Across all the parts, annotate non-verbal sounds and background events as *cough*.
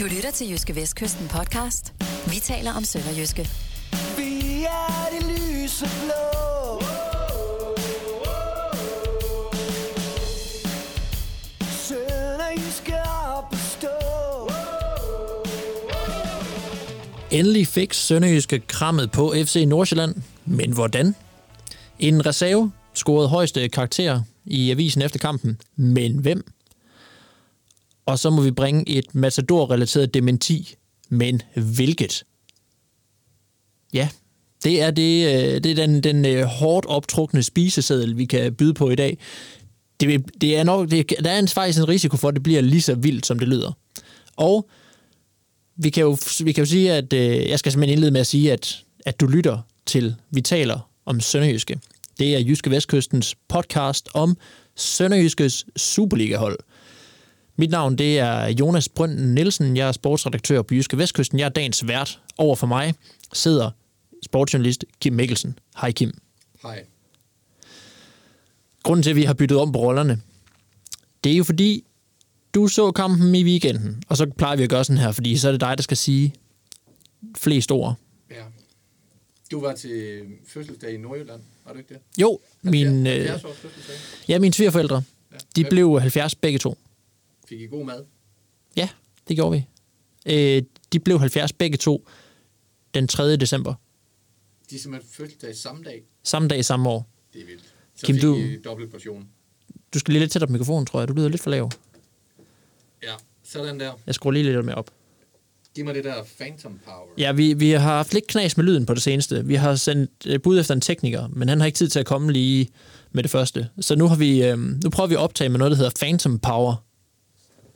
Du lytter til Jyske Vestkysten podcast. Vi taler om Sønderjyske. Vi er det lyse blå. Sønderjyske op at stå. Endelig fik Sønderjyske krammet på FC Nordsjælland. Men hvordan? En reserve scorede højeste karakter i avisen efter kampen. Men hvem? Og så må vi bringe et Matador-relateret dementi. Men hvilket? Ja, det er, det, øh, det er den, den øh, hårdt optrukne spiseseddel, vi kan byde på i dag. Det, det er nok, det, der er en, faktisk en risiko for, at det bliver lige så vildt, som det lyder. Og vi kan jo, vi kan jo sige, at øh, jeg skal simpelthen indlede med at sige, at, at du lytter til, vi taler om Sønderjyske. Det er Jyske Vestkystens podcast om Sønderjyskes Superliga-hold. Mit navn det er Jonas Brønden Nielsen. Jeg er sportsredaktør på Jyske Vestkysten. Jeg er dagens vært. Over for mig sidder sportsjournalist Kim Mikkelsen. Hej Kim. Hej. Grunden til, at vi har byttet om på rollerne, det er jo fordi, du så kampen i weekenden, og så plejer vi at gøre sådan her, fordi så er det dig, der skal sige flest ord. Ja. Du var til fødselsdag i Nordjylland, var du ikke det? Jo, min, øh, 70 års fødselsdag. ja, mine svigerforældre, Ja. de blev 70 begge to. Fik I god mad? Ja, det gjorde vi. Øh, de blev 70 begge to den 3. december. De er simpelthen fødselsdag samme dag. Samme dag, samme år. Det er vildt. Så Kim, fik du- I dobbelt portion. Du skal lige lidt tættere på mikrofonen, tror jeg. Du lyder lidt for lav. Ja, sådan der. Jeg skruer lige lidt mere op. Giv mig det der phantom power. Ja, vi, vi har haft lidt knas med lyden på det seneste. Vi har sendt øh, bud efter en tekniker, men han har ikke tid til at komme lige med det første. Så nu, har vi, øh, nu prøver vi at optage med noget, der hedder Phantom Power.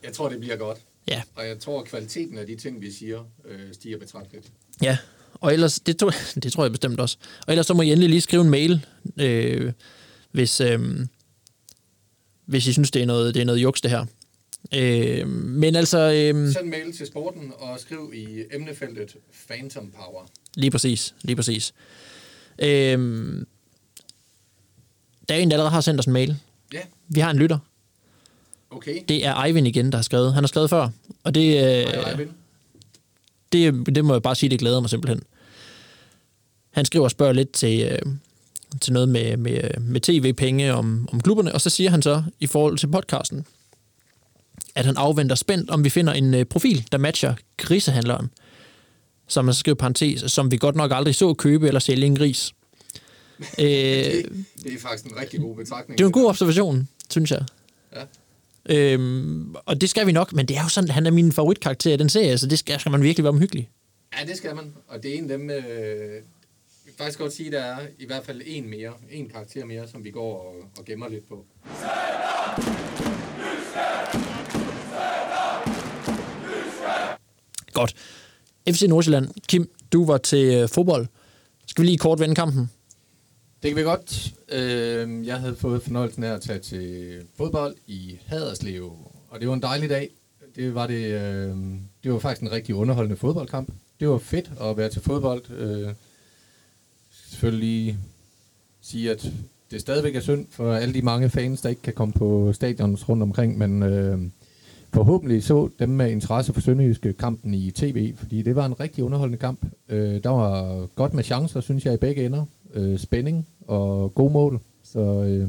Jeg tror, det bliver godt. Ja, Og jeg tror, at kvaliteten af de ting, vi siger, øh, stiger betragteligt. ja. Og ellers, det, tror, *laughs* det tror jeg bestemt også. Og ellers så må I endelig lige skrive en mail, øh, hvis, øh, hvis I synes, det er noget, det er noget juks, det her. Øh, men altså, øh, Send mail til sporten og skriv i emnefeltet phantom power. Lige præcis, lige præcis. Øhm, der er en, der allerede har sendt os en mail. Ja, Vi har en lytter. Okay. Det er Eivind igen, der har skrevet. Han har skrevet før, og det, øh, det, det må jeg bare sige, det glæder mig simpelthen. Han skriver og spørger lidt til, øh, til noget med, med, med tv-penge om, om klubberne, og så siger han så i forhold til podcasten, at han afventer spændt, om vi finder en øh, profil, der matcher grisehandleren, som man så skriver parentes, som vi godt nok aldrig så købe eller sælge en gris. *laughs* Øh, Det, det er faktisk en rigtig god betragtning. det er en god observation, synes jeg. Ja. Øhm, og det skal vi nok, men det er jo sådan, han er min favoritkarakter i den serie, så det skal, skal man virkelig være omhyggelig. Ja, det skal man. Og det er en af dem, øh, jeg faktisk godt sige, der er i hvert fald en mere, en karakter mere, som vi går og, og gemmer lidt på. Godt. FC Nordsjælland. Kim, du var til øh, fodbold. Skal vi lige kort vende kampen? Det kan vi godt. Øh, jeg havde fået fornøjelsen af at tage til fodbold i Haderslev, og det var en dejlig dag. Det var, det, øh, det var faktisk en rigtig underholdende fodboldkamp. Det var fedt at være til fodbold. Øh, selvfølgelig sige, at det stadigvæk er synd for alle de mange fans, der ikke kan komme på stadions rundt omkring, men øh, forhåbentlig så dem med interesse for Sønderjyske kampen i tv, fordi det var en rigtig underholdende kamp. Øh, der var godt med chancer, synes jeg, i begge ender. Øh, spænding og god mål. Så øh,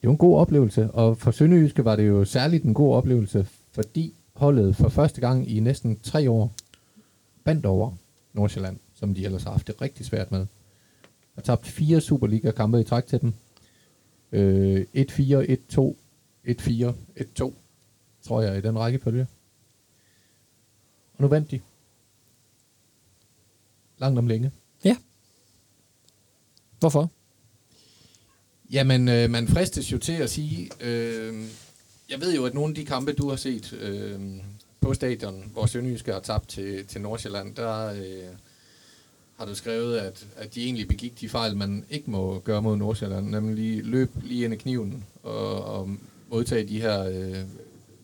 det var en god oplevelse, og for Sønderjyske var det jo særligt en god oplevelse, fordi holdet for første gang i næsten tre år bandt over Nordsjælland, som de ellers har haft det rigtig svært med. Har tabt fire Superliga-kampe i træk til dem. Øh, 1-4, 1-2, 1-4, 1-2, tror jeg, i den rækkefølge. Og nu vandt de. Langt om længe. Hvorfor? Jamen, øh, man fristes jo til at sige, øh, jeg ved jo, at nogle af de kampe, du har set øh, på stadion, hvor Sønderjyske har tabt til, til Nordsjælland, der øh, har du skrevet, at, at de egentlig begik de fejl, man ikke må gøre mod Nordsjælland, nemlig løb lige ind i kniven og, og modtage de her øh,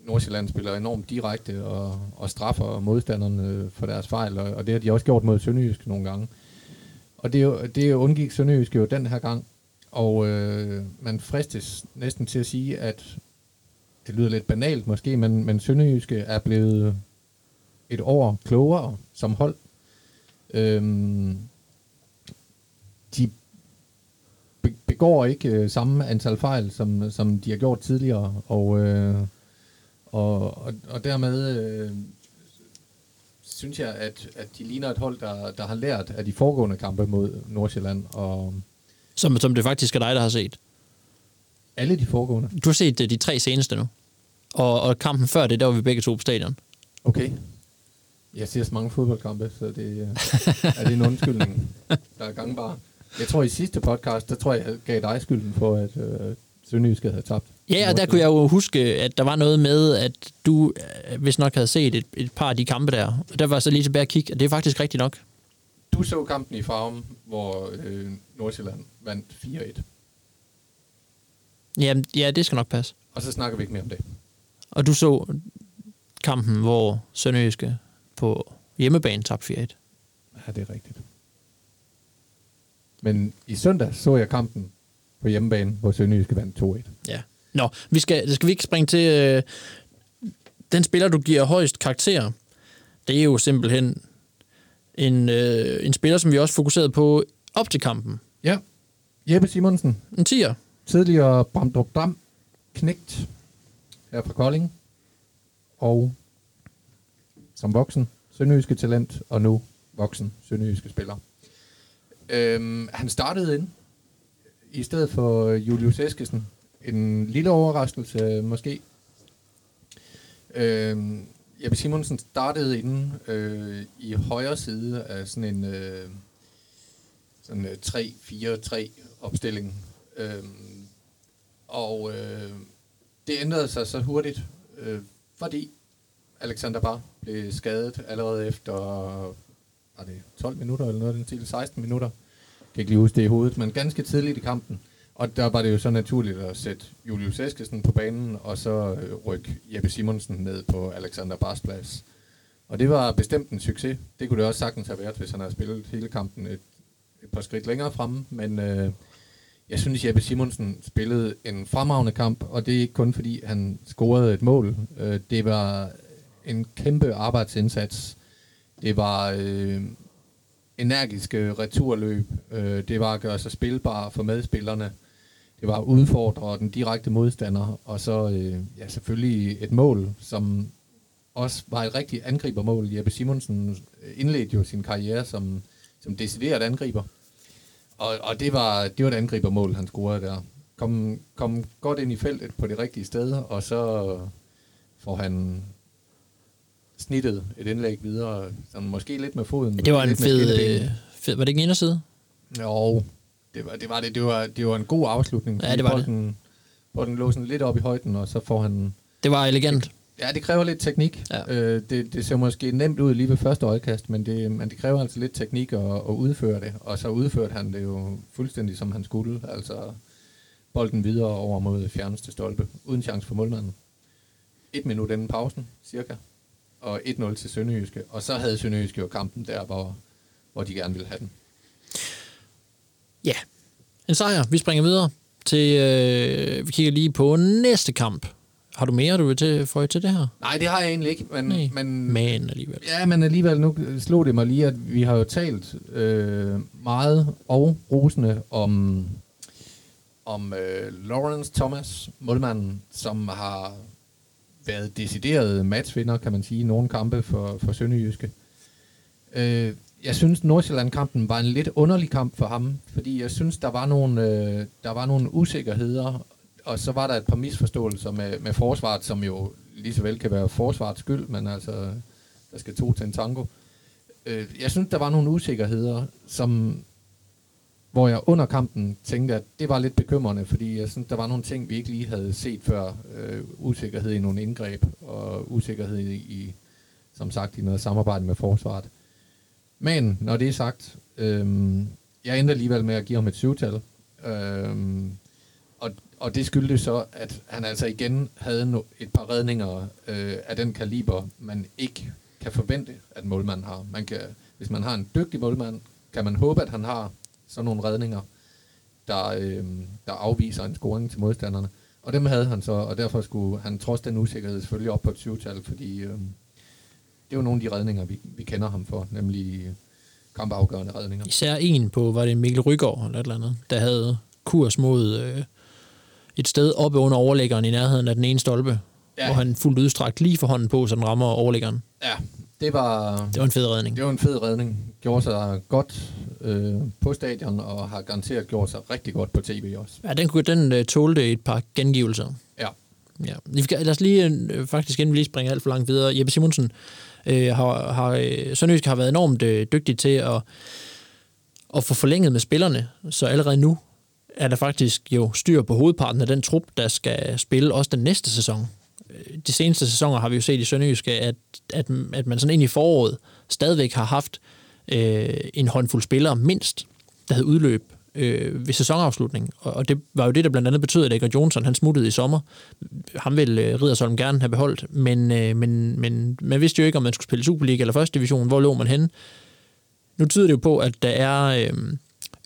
Nordsjælland-spillere enormt direkte og, og straffer modstanderne for deres fejl, og, og det har de også gjort mod Sønderjysk nogle gange. Og det, er det undgik Sønderjysk jo den her gang, og øh, man fristes næsten til at sige, at det lyder lidt banalt måske, men, men Sønderjyske er blevet et år klogere som hold. Øhm, de be- begår ikke øh, samme antal fejl, som, som de har gjort tidligere, og, øh, og, og, og dermed øh, synes jeg, at, at de ligner et hold, der, der har lært af de foregående kampe mod Nordsjælland, og Som, som det faktisk er dig, der har set. alle de foregående. Du har set øh, de tre seneste nu. Og, og kampen før det, der var vi begge to på stadion. Okay. Jeg ser så mange fodboldkampe, så det øh, er det en undskyldning, der er gangbar. Jeg tror i sidste podcast, der tror jeg, jeg gav dig skylden for, at øh, Sønderjyske havde tabt. Ja, og der kunne jeg jo huske, at der var noget med, at du øh, hvis nok havde set et, et par af de kampe der. Og der var så lige tilbage at kigge, og det er faktisk rigtigt nok. Du så kampen i Farum, hvor øh, Nordsjælland vandt 4-1. Jamen, ja, det skal nok passe. Og så snakker vi ikke mere om det. Og du så kampen, hvor Sønderjyske på hjemmebane tabte 4-1. Ja, det er rigtigt. Men i søndag så jeg kampen på hjemmebane, hvor Sønderjyske vandt 2-1. Ja. Nå, vi skal, skal vi ikke springe til øh, den spiller, du giver højst karakter. Det er jo simpelthen en, øh, en spiller, som vi også fokuserede på op til kampen. Ja, Jeppe Simonsen, En 10'er. tidligere Bramdrup Dam, knægt her fra Kolding, og som voksen sønderjyske talent, og nu voksen sønderjyske spiller. Øhm, han startede ind, i stedet for Julius Eskesen. En lille overraskelse måske. Øh, Jeppe Simonsen startede inde øh, i højre side af sådan en øh, sådan øh, 3-4-3 opstilling. Øh, og øh, det ændrede sig så hurtigt, øh, fordi Alexander Bar blev skadet allerede efter var det 12 minutter eller noget den stil, 16 minutter. Jeg kan ikke lige huske det i hovedet, men ganske tidligt i kampen. Og der var det jo så naturligt at sætte Julius Eskesen på banen, og så øh, rykke Jeppe Simonsen ned på Alexander Bars plads. Og det var bestemt en succes. Det kunne det også sagtens have været, hvis han havde spillet hele kampen et, et par skridt længere fremme. Men øh, jeg synes, Jeppe Simonsen spillede en fremragende kamp, og det er ikke kun fordi, han scorede et mål. Øh, det var en kæmpe arbejdsindsats. Det var øh, energiske returløb. Øh, det var at gøre sig spilbar for medspillerne. Det var at udfordre den direkte modstander. Og så øh, ja, selvfølgelig et mål, som også var et rigtigt angribermål. Jeppe Simonsen indledte jo sin karriere som, som decideret angriber. Og, og det, var, det var et angribermål, han scorede der. Kom, kom godt ind i feltet på det rigtige sted, og så får han snittet et indlæg videre, sådan måske lidt med foden. Det var en fed, øh, fed... Var det ikke en inderside? Jo, det var det. Var det. Det, var, det var en god afslutning. Ja, det var det. bolden, Bolden lå sådan lidt op i højden, og så får han... Det var elegant. Ja, det kræver lidt teknik. Ja. Øh, det, det ser måske nemt ud lige ved første øjekast, men det, men det kræver altså lidt teknik at, at udføre det. Og så udførte han det jo fuldstændig som han skulle. Altså bolden videre over mod fjerneste stolpe, uden chance for målmanden. Et minut inden pausen, cirka. Og 1-0 til Sønderjyske. Og så havde Sønderjyske jo kampen der, hvor, hvor de gerne ville have den. Ja, en sejr. Vi springer videre til... Øh, vi kigger lige på næste kamp. Har du mere, du vil til, få til det her? Nej, det har jeg egentlig ikke, men, Nej, men men alligevel. Ja, men alligevel, nu slog det mig lige, at vi har jo talt øh, meget og rosende om, om øh, Lawrence Thomas, målmanden, som har været decideret matchvinder, kan man sige, i nogle kampe for, for Sønderjyske. Øh, jeg synes, Nordsjælland-kampen var en lidt underlig kamp for ham, fordi jeg synes, der var nogle, øh, der var nogle usikkerheder, og så var der et par misforståelser med, med forsvaret, som jo lige så vel kan være forsvarets skyld, men altså, der skal to til en tango. Øh, jeg synes, der var nogle usikkerheder, som, hvor jeg under kampen tænkte, at det var lidt bekymrende, fordi jeg synes, der var nogle ting, vi ikke lige havde set før. Øh, usikkerhed i nogle indgreb, og usikkerhed i, i, som sagt, i noget samarbejde med forsvaret. Men når det er sagt, øh, jeg endte alligevel med at give ham et syvtal. Øh, og, og det skyldtes så, at han altså igen havde no, et par redninger øh, af den kaliber, man ikke kan forvente, at målmanden har. Man kan, hvis man har en dygtig målmand, kan man håbe, at han har sådan nogle redninger, der, øh, der afviser en scoring til modstanderne. Og dem havde han så, og derfor skulle han trods den usikkerhed selvfølgelig op på et syvtal, fordi øh, det er jo nogle af de redninger, vi, vi kender ham for, nemlig kampafgørende redninger. Især en på, var det Mikkel Rygaard eller et eller andet, der havde kurs mod øh, et sted oppe under overlæggeren i nærheden af den ene stolpe, ja. Hvor han fuldt udstrakt lige for hånden på, så den rammer overlæggeren. Ja, det var, Det var en fed redning. det var en fed redning. Gjorde sig godt øh, på stadion, og har garanteret gjort sig rigtig godt på tv også. Ja, den, kunne, den øh, tålte et par gengivelser. Ja, Ja. Lad os lige, øh, faktisk inden vi lige springer alt for langt videre, Jeppe Simonsen øh, Øh, har, har, øh, Sønderjysk har været enormt øh, dygtig til at, at få forlænget med spillerne, så allerede nu er der faktisk jo styr på hovedparten af den trup, der skal spille også den næste sæson. Øh, de seneste sæsoner har vi jo set i Sønderjyske, at, at, at man sådan ind i foråret stadigvæk har haft øh, en håndfuld spillere mindst, der havde udløb øh, ved sæsonafslutningen. Og, og det var jo det, der blandt andet betød, at Edgar Johnson han smuttede i sommer. Ham ville øh, Ridersholm gerne have beholdt, men, øh, men, men man vidste jo ikke, om man skulle spille Superliga eller første division. Hvor lå man henne? Nu tyder det jo på, at der er øh,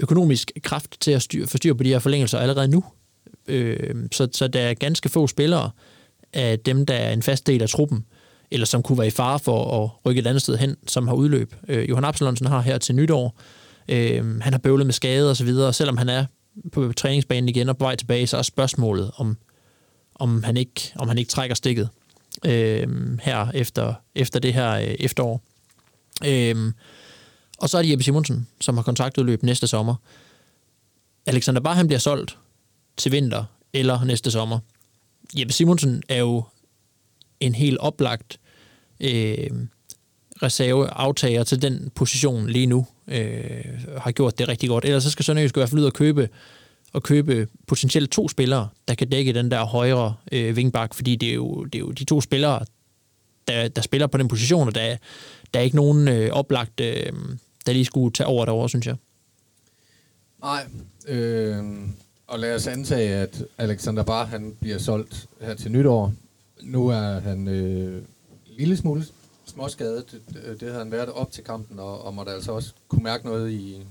økonomisk kraft til at styr, forstyrre på de her forlængelser allerede nu. Øh, så, så der er ganske få spillere af dem, der er en fast del af truppen, eller som kunne være i fare for at rykke et andet sted hen, som har udløb. Øh, Johan Absalonsen har her til nytår. Øh, han har bøvlet med skade og så videre, og selvom han er på træningsbanen igen og på vej tilbage, så er spørgsmålet, om, om, han, ikke, om han ikke trækker stikket øh, her efter, efter det her øh, efterår. Øh, og så er det Jeppe Simonsen, som har kontraktudløb næste sommer. Alexander Bar, han bliver solgt til vinter eller næste sommer. Jeppe Simonsen er jo en helt oplagt øh, reserveaftager til den position lige nu. Øh, har gjort det rigtig godt. Ellers så skal Sønderjysk i hvert fald ud og købe, og købe potentielt to spillere, der kan dække den der højre øh, vingbak, fordi det er, jo, det er jo de to spillere, der, der spiller på den position, og der, der er ikke nogen øh, oplagt, øh, der lige skulle tage over derovre, synes jeg. Nej, øh, og lad os antage, at Alexander Bar han bliver solgt her til nytår. Nu er han øh, en lille smule småskadet. Det, det havde han været op til kampen, og, og måtte altså også kunne mærke noget i,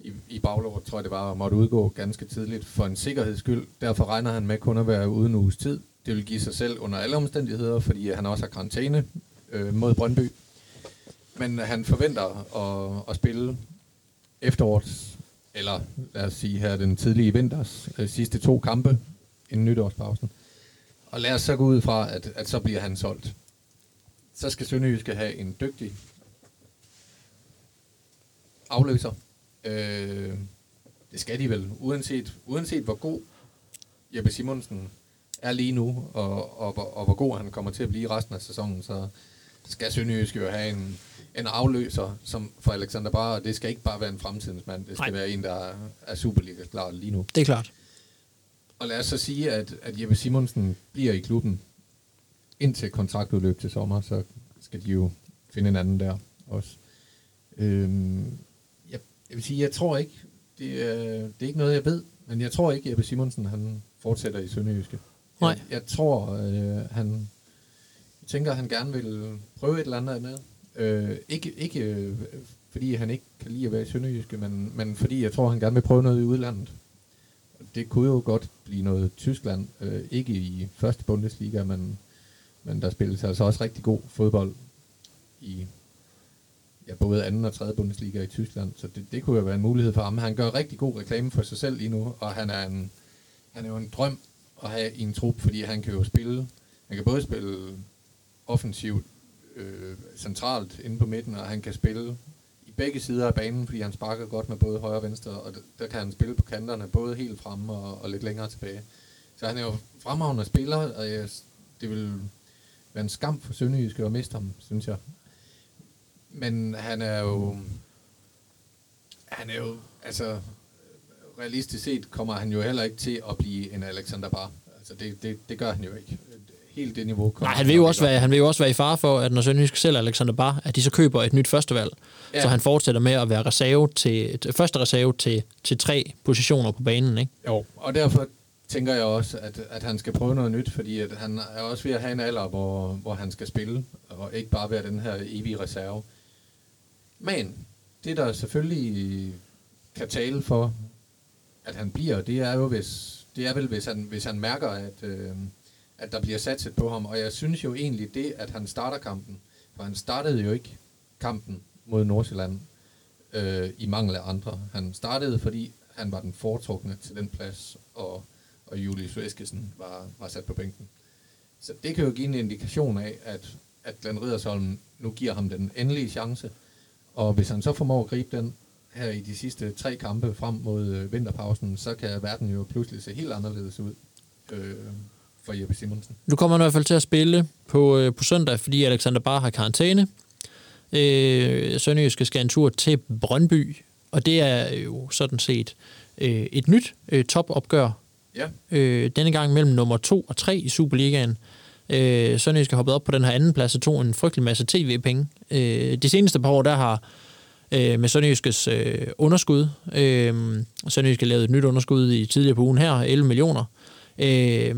i, i baglåret, tror jeg det var, og måtte udgå ganske tidligt for en sikkerheds skyld. Derfor regner han med kun at være uden uges tid. Det vil give sig selv under alle omstændigheder, fordi han også har karantæne øh, mod Brøndby. Men han forventer at, at spille efterårs, eller lad os sige her den tidlige vinters øh, sidste to kampe inden nytårspausen. Og lad os så gå ud fra, at, at så bliver han solgt. Så skal Sønderjyske have en dygtig afløser. Øh, det skal de vel, uanset, uanset hvor god Jeppe Simonsen er lige nu, og, og, og, og hvor god han kommer til at blive resten af sæsonen, så skal Sønderjyske jo have en, en afløser som for Alexander Bar, og det skal ikke bare være en fremtidens mand, det skal Nej. være en, der er, er Superliga klar lige nu. Det er klart. Og lad os så sige, at, at Jeppe Simonsen bliver i klubben indtil kontraktudløb til sommer, så skal de jo finde en anden der også. Øhm, jeg, jeg vil sige, jeg tror ikke, det er, det er ikke noget, jeg ved, men jeg tror ikke, Jeppe Simonsen han fortsætter i Sønderjyske. Nej. Jeg, jeg tror, øh, han jeg tænker, at han gerne vil prøve et eller andet andet. Øh, ikke ikke øh, fordi han ikke kan lide at være i Sønderjyske, men, men fordi jeg tror, han gerne vil prøve noget i udlandet. Det kunne jo godt blive noget Tyskland. Øh, ikke i første Bundesliga, men, men der spilles altså også rigtig god fodbold i ja, både anden og tredje Bundesliga i Tyskland. Så det, det kunne jo være en mulighed for ham. Han gør rigtig god reklame for sig selv lige nu, og han er, en, han er jo en drøm at have i en trup, fordi han kan jo spille. Han kan både spille offensivt, øh, centralt inde på midten, og han kan spille i begge sider af banen, fordi han sparker godt med både højre og venstre, og der, der kan han spille på kanterne, både helt fremme og, og lidt længere tilbage. Så han er jo fremragende spiller, og jeg, det vil være en skam for Sønderjyske at miste ham, synes jeg. Men han er jo... Han er jo... Altså, realistisk set kommer han jo heller ikke til at blive en Alexander Bar. Altså, det, det, det gør han jo ikke. Helt det niveau kommer Nej, han vil, jo også være, han vil jo også være i fare for, at når Sønderjysk selv Alexander Bar, at de så køber et nyt førstevalg. Ja. Så han fortsætter med at være reserve til, til første reserve til, til tre positioner på banen. Ikke? Jo, og derfor tænker jeg også, at, at han skal prøve noget nyt, fordi at han er også ved at have en alder, hvor, hvor han skal spille, og ikke bare være den her evige reserve. Men det, der selvfølgelig kan tale for, at han bliver, det er jo, hvis, det er vel, hvis han, hvis han mærker, at, øh, at der bliver satset på ham. Og jeg synes jo egentlig, det, at han starter kampen, For han startede jo ikke kampen mod Nordsjælland øh, i mangel af andre. Han startede, fordi han var den foretrukne til den plads, og, og Julius Eskesen var, var sat på bænken. Så det kan jo give en indikation af, at, at Glenn Riddersholm nu giver ham den endelige chance. Og hvis han så formår at gribe den her i de sidste tre kampe frem mod øh, vinterpausen, så kan verden jo pludselig se helt anderledes ud øh, for Jeppe Simonsen. Nu kommer han i hvert fald til at spille på, øh, på søndag, fordi Alexander Bar har karantæne. Øh, Sønderjyske skal en tur til Brøndby, og det er jo sådan set øh, et nyt øh, topopgør. Ja, Øh, denne gang mellem nummer 2 og 3 i Superligaen. Øh, Sønderjysk har hoppet op på den her anden plads og tog en frygtelig masse tv-penge. Øh, de seneste par år, der har øh, med Sønderjyskes øh, underskud, øh, Sønderjyske lavet et nyt underskud i tidligere på ugen her, 11 millioner, øh,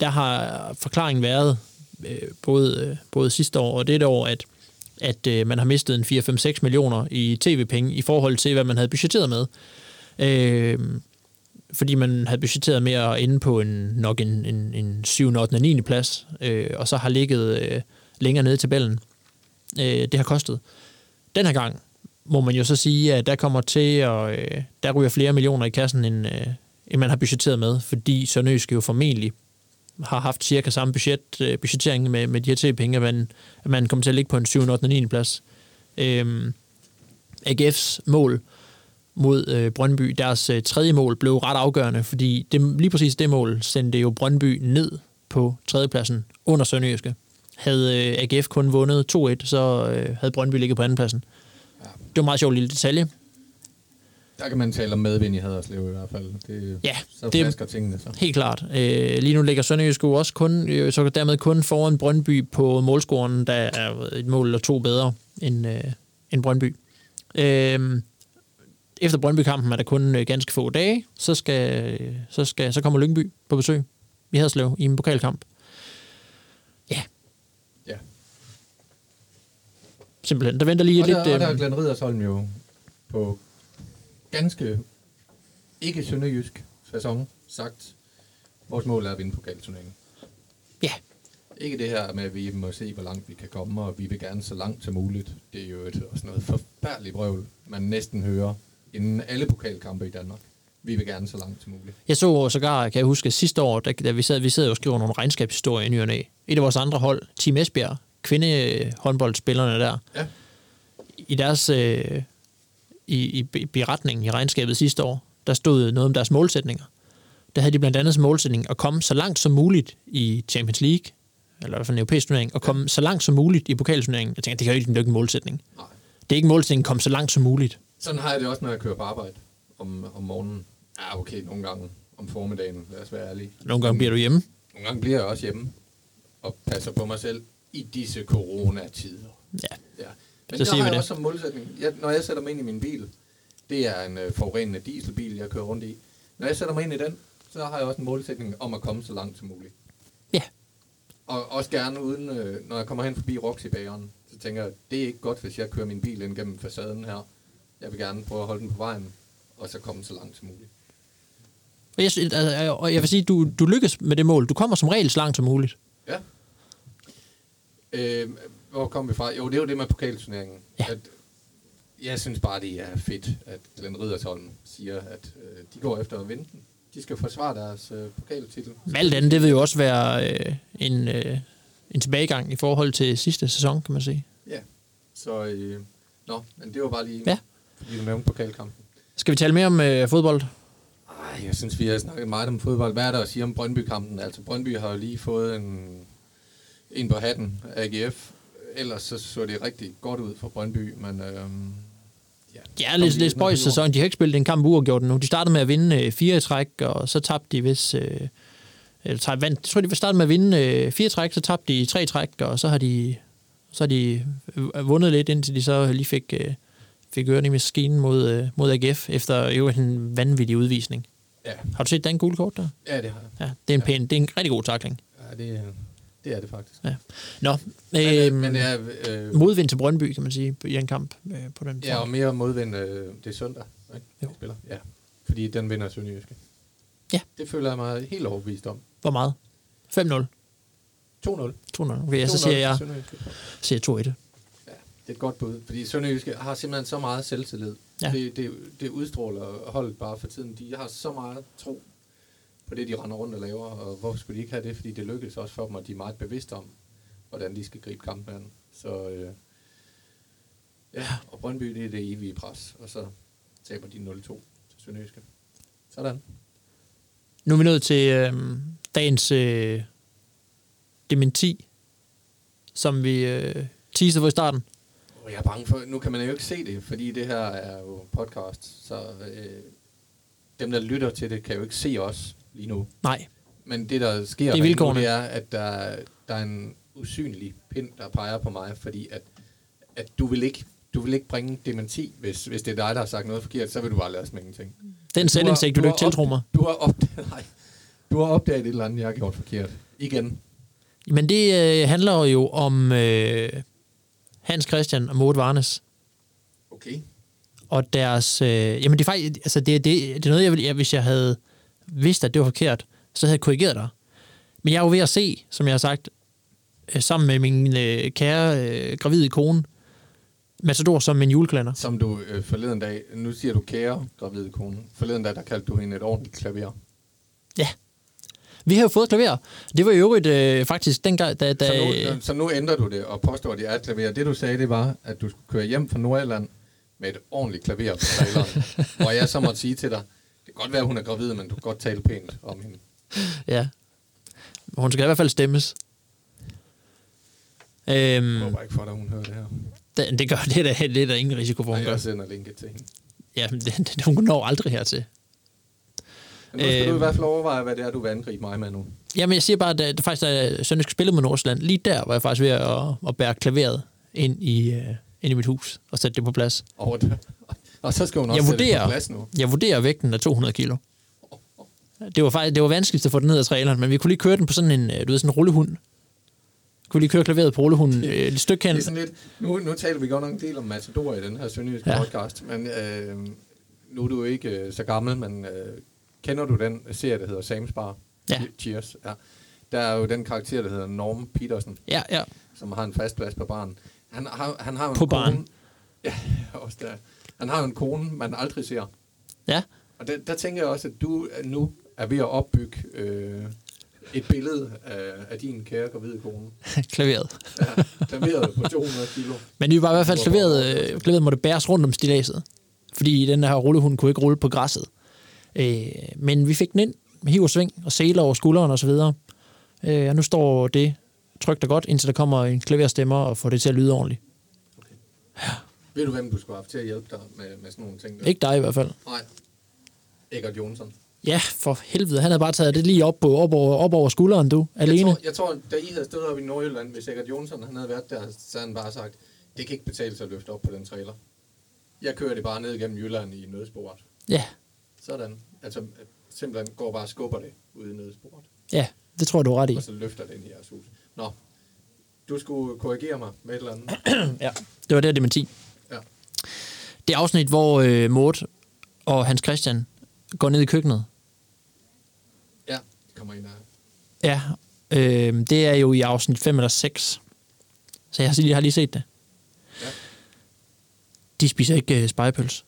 der har forklaringen været, øh, både, øh, både sidste år og dette år, at, at øh, man har mistet en 4-5-6 millioner i tv-penge i forhold til, hvad man havde budgetteret med. Øh, fordi man havde budgetteret med at ende på en, nok en, en, en 7. 8. og 9. plads, øh, og så har ligget øh, længere nede i tabellen. Øh, det har kostet. Den her gang må man jo så sige, at der kommer til, og øh, der ryger flere millioner i kassen, end, øh, end man har budgetteret med, fordi Sønderjyske jo formentlig har haft cirka samme budget, øh, budgettering med, med de her T-penge, at man, at man kommer til at ligge på en 7. 8. og 9. plads. Øh, AGF's mål mod øh, Brøndby, deres øh, tredje mål blev ret afgørende, fordi det, lige præcis det mål sendte jo Brøndby ned på tredjepladsen under Sønderjyske. Havde øh, AGF kun vundet 2-1, så øh, havde Brøndby ligget på andenpladsen. Ja. Det var en meget sjov lille detalje. der kan man tale om medvind i Haderslev i hvert fald. Det, Ja, så det- flasker tingene så. Helt klart. Øh, lige nu ligger Sønderjyske jo også kun, øh, så dermed kun foran Brøndby på målscoren, der er et mål eller to bedre end, øh, end Brøndby. Øh, efter Brøndby-kampen er der kun øh, ganske få dage, så, skal, så, skal, så kommer Lyngby på besøg i Haderslev i en pokalkamp. Ja, Ja. simpelthen. Der venter lige Og lidt... der, og der er Øh, Glenn Riddersholm jo på ganske ikke sønderjysk sæson sagt, vores mål er at vinde pokalturneringen. ja, Ikke det her med, at vi må se, hvor langt vi kan komme, og vi vil gerne så langt som muligt. Det er jo et, også noget forfærdeligt brøvl, man næsten hører inden alle pokalkampe i Danmark. Vi vil gerne så langt som muligt. Jeg så sågar, kan jeg huske, sidste år, da, da vi sad, vi sad og skriver nogle regnskabshistorier i ny og næ. Et af vores andre hold, Team Esbjerg, kvindehåndboldspillerne der, Ja. i deres øh, i, i be- beretningen i regnskabet sidste år, der stod noget om deres målsætninger. Der havde de blandt andet som målsætning at komme så langt som muligt i Champions League, eller i hvert fald en europæisk turnering, og komme så langt som muligt i pokalturneringen. Jeg tænker, det kan jo ikke, det er ikke en målsætning. Nej. Det er ikke en målsætning at komme så langt som muligt. Sådan har jeg det også, når jeg kører på arbejde om, om morgenen. Ja, okay, nogle gange om formiddagen, lad os være ærlige. Nogle gange bliver du hjemme. Nogle gange bliver jeg også hjemme og passer på mig selv i disse coronatider. Ja, Ja. Men Så siger har jeg det. også som målsætning, jeg, når jeg sætter mig ind i min bil, det er en øh, forurenende dieselbil, jeg kører rundt i. Når jeg sætter mig ind i den, så har jeg også en målsætning om at komme så langt som muligt. ja. Og også gerne uden, øh, når jeg kommer hen forbi Roxy-bageren, så tænker jeg, det er ikke godt, hvis jeg kører min bil ind gennem facaden her. Jeg vil gerne prøve at holde den på vejen, og så komme så langt som muligt. Og jeg, altså, og jeg vil sige, du, du lykkes med det mål. Du kommer som regel så langt som muligt. Ja. Øh, hvor kom vi fra? Jo, det er jo det med pokalturneringen. Ja. At, jeg synes bare, det er fedt, at Glenn Riddersholm siger, at øh, de går efter at vinde den. De skal forsvare deres øh, pokaltitel. Alt andet, det vil jo også være øh, en, øh, en tilbagegang i forhold til sidste sæson, kan man sige. Ja. Så, øh, nå, men det var bare lige, Ja. Du nævnte pokalkampen. Skal vi tale mere om øh, fodbold? Ej, jeg synes, vi har snakket meget om fodbold. Hvad er der at sige om Brøndby-kampen? Altså, Brøndby har jo lige fået en, en på hatten af AGF. Ellers så så det rigtig godt ud for Brøndby, men... Øhm, ja, Ja, lidt, lidt spøjs sæson. De har ikke spillet en kamp uafgjort nu. De startede med at vinde øh, fire træk, og så tabte de hvis... Øh, eller, tager- vandt, jeg tror, de startede med at vinde øh, fire træk, så tabte de tre træk, og så har de, så har de øh, vundet lidt, indtil de så lige fik, øh, fik ørerne i maskinen mod, øh, mod AGF, efter jo en vanvittig udvisning. Ja, Har du set den gule kort der? ja, det har jeg. Ja, det er en, pæn, det er en rigtig god takling. Ja, det, det er det faktisk. Ja. Nå, Men, øh, øh, men det er, øh, modvind til Brøndby, kan man sige, i en kamp øh, på den ja, og mere modvind, øh, det er søndag, ikke? Jo. Spiller. Ja, fordi den vinder Sønderjyske. Ja. Det føler jeg mig helt overbevist om. Hvor meget? 5-0. 2-0. 2-0. Okay, ja, så siger jeg, siger 2-1. Det er et godt bud, fordi Sønderjyske har simpelthen så meget selvtillid. Ja. Det, det, det udstråler holdet bare for tiden. De har så meget tro på det, de render rundt og laver, og hvorfor skulle de ikke have det? Fordi det lykkes også for dem, og de er meget bevidste om, hvordan de skal gribe kampen an. Så øh, ja, og Brøndby, det er det evige pres, og så taber de 0-2 til Sønderjyske. Sådan. Nu er vi nået til øh, dagens øh, dementi, som vi øh, teasede for i starten. Og jeg er bange for, nu kan man jo ikke se det, fordi det her er jo podcast, så øh, dem, der lytter til det, kan jo ikke se os lige nu. Nej, Men det, der sker Det er nu, det er, at der, der er en usynlig pind, der peger på mig, fordi at, at du vil ikke du vil ikke bringe dementi, hvis, hvis det er dig, der har sagt noget forkert, så vil du bare lade os med ingenting. den selvindsigt, du, du har ikke tiltro mig. Du har, opdaget, *laughs* nej, du har opdaget et eller andet, jeg har gjort forkert. Igen. Men det øh, handler jo om øh, Hans Christian og Maud Varnes. Okay. og deres... Øh, jamen, det er faktisk... Altså, det, det, det er noget, jeg ville... Jeg, hvis jeg havde vidst, at det var forkert, så havde jeg korrigeret dig. Men jeg er jo ved at se, som jeg har sagt, øh, sammen med min øh, kære øh, gravide kone, Matador som min julekalender. Som du øh, forleden dag, nu siger du kære gravide kone, forleden dag, der kaldte du hende et ordentligt klaver. Ja. Vi har jo fået klaver. Det var i øvrigt øh, faktisk dengang, da... da Så nu, så nu ændrer du det og påstår, at det er et klaver. Det du sagde, det var, at du skulle køre hjem fra Nordjylland med et ordentligt klaver på traileren. *laughs* hvor jeg så måtte sige til dig, det kan godt være, at hun er gravid, men du kan godt tale pænt om hende. ja. Hun skal i hvert fald stemmes. Øhm, Jeg håber ikke for dig, hun hører det her. det, det gør det er, der, det er der ingen risiko for, hun gør. jeg sender linket til hende. Ja, men det, det, hun når aldrig hertil. Men nu skal Øhm. du i hvert fald overveje, hvad det er, du vil angribe mig med nu. Jamen, jeg siger bare, at det faktisk er Sønderjysk spillet mod Nordsjælland. Lige der var jeg faktisk ved at, at bære klaveret ind i, uh, ind i mit hus og sætte det på plads. Og, det, og så skal hun også Jeg sætte det vurderer, på plads nu. jeg vurderer vægten af 200 kilo. Det var faktisk det var vanskeligt at få den ned af traileren, men vi kunne lige køre den på sådan en, øh, du ved, sådan en rullehund. Kunne lige køre klaveret på rullehunden øh, et stykke hen. Det er sådan lidt, nu, nu taler vi godt nok en del om Matador i den her sønderjyske Ja. podcast, men øh, nu er du ikke øh, så gammel, men øh, kender du den serie, der hedder Sam's Bar? Ja. Cheers. Ja. Der er jo den karakter, der hedder Norm Petersen, Ja, ja. som har en fast plads på baren. Han har, han har jo en På kone, baren. *laughs* Ja, også der. Han har jo en kone, man aldrig ser. Ja, Og der, der tænker jeg også, at du øh, nu er ved at opbygge øh, et billede af, af din kære gravide kone. *laughs* klaveret. Ja, klaveret på 200 kilo. Men det var i hvert fald klaveret, øh, klaveret måtte bæres rundt om stilaset. Fordi den her rullehund kunne ikke rulle på græsset. Øh, men vi fik den ind med hiv og sving og seler over skulderen og så videre. Øh, og nu står det trygt og godt, indtil der kommer en klaverstemmer og får det til at lyde ordentligt. Ved du, hvem du skulle have haft til at hjælpe dig med, med sådan nogle ting? Der? Ikke dig i hvert fald. Nej. Egert Jonsson. Ja, for helvede. Han havde bare taget det lige op, på, op, over, op over skulderen, du. Alene. Jeg tror, jeg tror, da I havde stået op i Nordjylland, hvis Egert Jonsson han havde været der, så havde han bare sagt, det kan ikke betale sig at løfte op på den trailer. Jeg kører det bare ned igennem Jylland i nødsporet. Ja, Sådan. Altså, simpelthen går bare og skubber det ude i nødsporet. ja, det tror jeg, du er ret i. Og så løfter den i jeres hus. Nå, du skulle korrigere mig med et eller andet. *clears throat* Ja. Det var det, dementi. Ja. Det afsnit, hvor øh, Mort og Hans Christian går ned i køkkenet. Ja, det kommer ind af. Ja, øh, det er jo i afsnit 5 eller 6. Så jeg har, jeg har lige set det. Ja. De spiser ikke øh, spejepøls.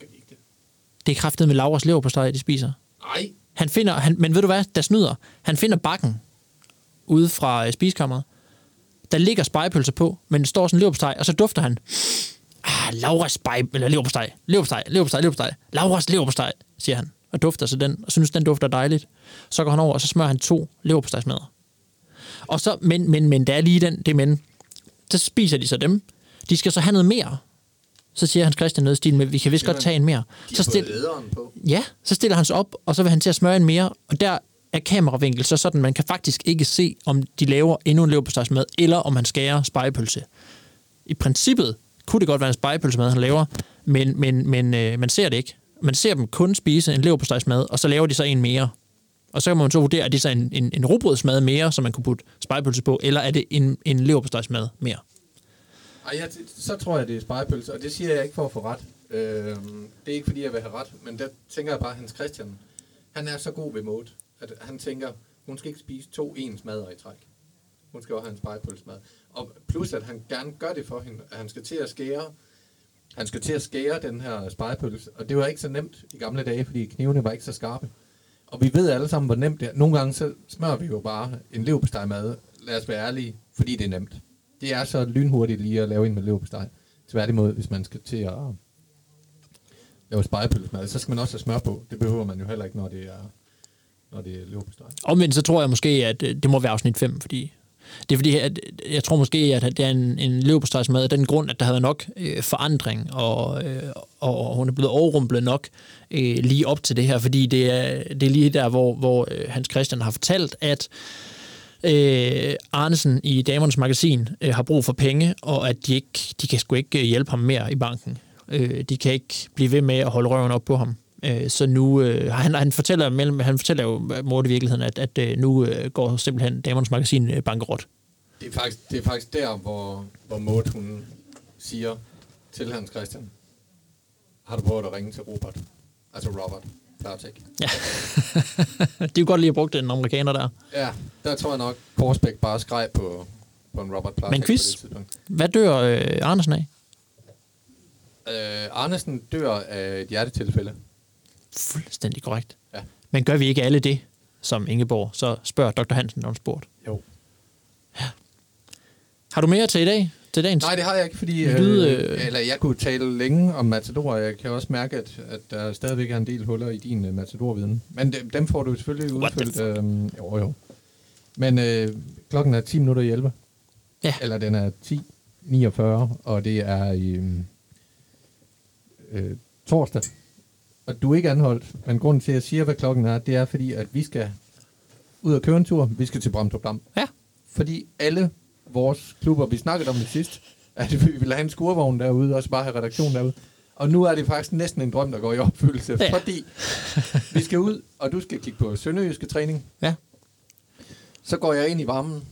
Kan vi ikke det? Det er kraftet med Lauras lever på steg, de spiser. Nej. Han finder, han, men ved du hvad, der snyder. Han finder bakken ude fra øh, spiskammeret. Der ligger spejepølser på, men der står sådan en leverpostej, og så dufter han. Ah, Lauras spej, eller leverpostej, leverpostej, leverpostej, leverpostej. Lauras leverpostej, siger han, og dufter så den, og synes, den dufter dejligt. Så går han over, og så smører han to leverpostejsmadder. Og så, men, men, men, der er lige den, det men. Så spiser de så dem. De skal så have noget mere. Så siger Hans Christian noget i stil med, vi kan vist godt tage en mere. Så stil, på. Ja, så stiller han sig op, og så vil han til at smøre en mere, og der er kameravinkel så sådan, man kan faktisk ikke se, om de laver endnu en leverpostejsmad, eller om han skærer spejepølse. I princippet kunne det godt være en spejepølsemad, han laver, men, men, men øh, man ser det ikke. Man ser dem kun spise en leverpostejsmad, og så laver de så en mere. Og så kan man så vurdere, er det så en, en, en rugbrødsmad mere, som man kunne putte spejepølse på, eller er det en, en leverpostejsmad mere? Ej, jeg, så tror jeg, det er spejepølse, og det siger jeg ikke for at få ret. Øh, det er ikke, fordi jeg vil have ret, men der tænker jeg bare, at Hans Christian, han er så god ved mode, at han tænker, hun skal ikke spise to ens mader i træk. Hun skal også have en spejepølsemad. Og plus, at han gerne gør det for hende. At han skal til at skære han skal til at skære den her spejepølse. Og det var ikke så nemt i gamle dage, fordi knivene var ikke så skarpe. Og vi ved alle sammen, hvor nemt det er. Nogle gange så smører vi jo bare en leverpostejmad. Lad os være ærlige, fordi det er nemt. Det er så lynhurtigt lige at lave en med leverpostej. Tværtimod, hvis man skal til at lave spejepølsemad, så skal man også have smør på. Det behøver man jo heller ikke, når det er, når det er leverpostej. Omvendt så tror jeg måske, at øh, det må være afsnit 5, fordi det er fordi, at øh, jeg tror måske, at det er en, en leverpostejsmad af den grund, at der havde nok øh, forandring, og, øh, og hun er blevet overrumplet nok øh, lige op til det her, fordi det er, det er lige der, hvor, hvor øh, Hans Christian har fortalt, at øh, Øh, Arnesen i Damernes Magasin øh, har brug for penge, og at de, ikke, de kan sgu ikke øh, hjælpe ham mere i banken. Øh, de kan ikke blive ved med at holde røven op på ham. Øh, så nu, øh, han, han, fortæller mellem, han fortæller jo øh, mod i virkeligheden, at, at øh, nu øh, går simpelthen Damernes Magasin øh, bankerot. Det er faktisk, det er faktisk der, hvor, hvor Maud, hun siger til Hans Christian, har du prøvet at ringe til Robert? Altså Robert Klartek. Ja. *laughs* er jo godt lige at bruge den amerikaner der. Ja, der tror jeg nok, Korsbæk bare skreg på, på en Robert Klartek Men quiz, hvad dør øh, Andersen af? Øh, Arnesen dør af et hjertetilfælde. Fuldstændig korrekt. Ja. Men gør vi ikke alle det, som Ingeborg, så spørger Dr. Hansen om spurgt. Jo. Har du mere til i dag? Til dagens? Nej, det har jeg ikke, fordi... Lyd, Øh, øh, eller jeg kunne tale længe om Matador, og jeg kan også mærke, at, at der stadigvæk er en del huller i din uh, Matador-viden. Men dem, dem får du selvfølgelig udfyldt. Øhm, jo, jo. Men øh, klokken er 10 minutter i 11. Ja. Eller den er 10.49, og det er i øhm, øh, torsdag. Og du er ikke anholdt, men grunden til, at jeg siger, hvad klokken er, det er fordi, at vi skal ud og køre en tur. Vi skal til Bramdrup Dam. Ja. Fordi alle vores klubber, vi snakkede om det sidst, at vi ville have en skurvogn derude, og så bare have redaktion derude. Og nu er det faktisk næsten en drøm, der går i opfyldelse, Ja. fordi vi skal ud, og du skal kigge på sønderjyske træning. Ja. Så går jeg ind i varmen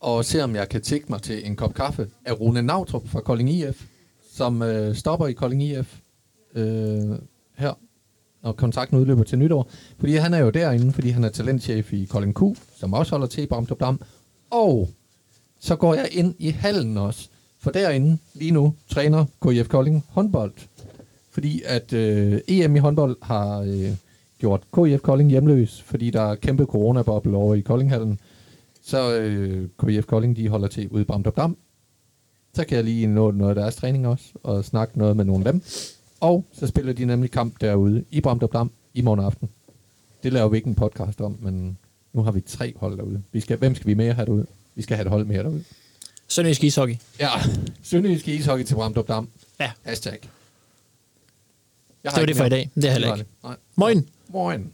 og ser, om jeg kan tække mig til en kop kaffe af Rune Nautrup fra Kolding IF, som øh, stopper i Kolding IF øh, her, når kontrakten udløber til nytår. Fordi han er jo derinde, fordi han er talentchef i Kolding Q, som også holder til i Bramdrup Dam. Og så går jeg ind i hallen også, for derinde lige nu træner KIF Kolding håndbold. Fordi at øh, EM i håndbold har øh, gjort KIF Kolding hjemløs, fordi der er kæmpe coronaboble over i Koldinghallen. Så øh, KIF Kolding, de holder til ude i Bramdrup Dam. Så kan jeg lige nå noget af deres træning også, og snakke noget med nogle af dem. Og så spiller de nemlig kamp derude i Bramdrup Dam i morgen aften. Det laver vi ikke en podcast om, men nu har vi tre hold derude. Vi skal, hvem skal vi mere have derude? Vi skal have et hold mere derude. Sønderjysk ishockey. Ja, Sønderjysk ishockey til Bramdrup Dam. Ja. Hashtag. Jeg det var det for i dag. Det er heller ikke. Moin. Moin.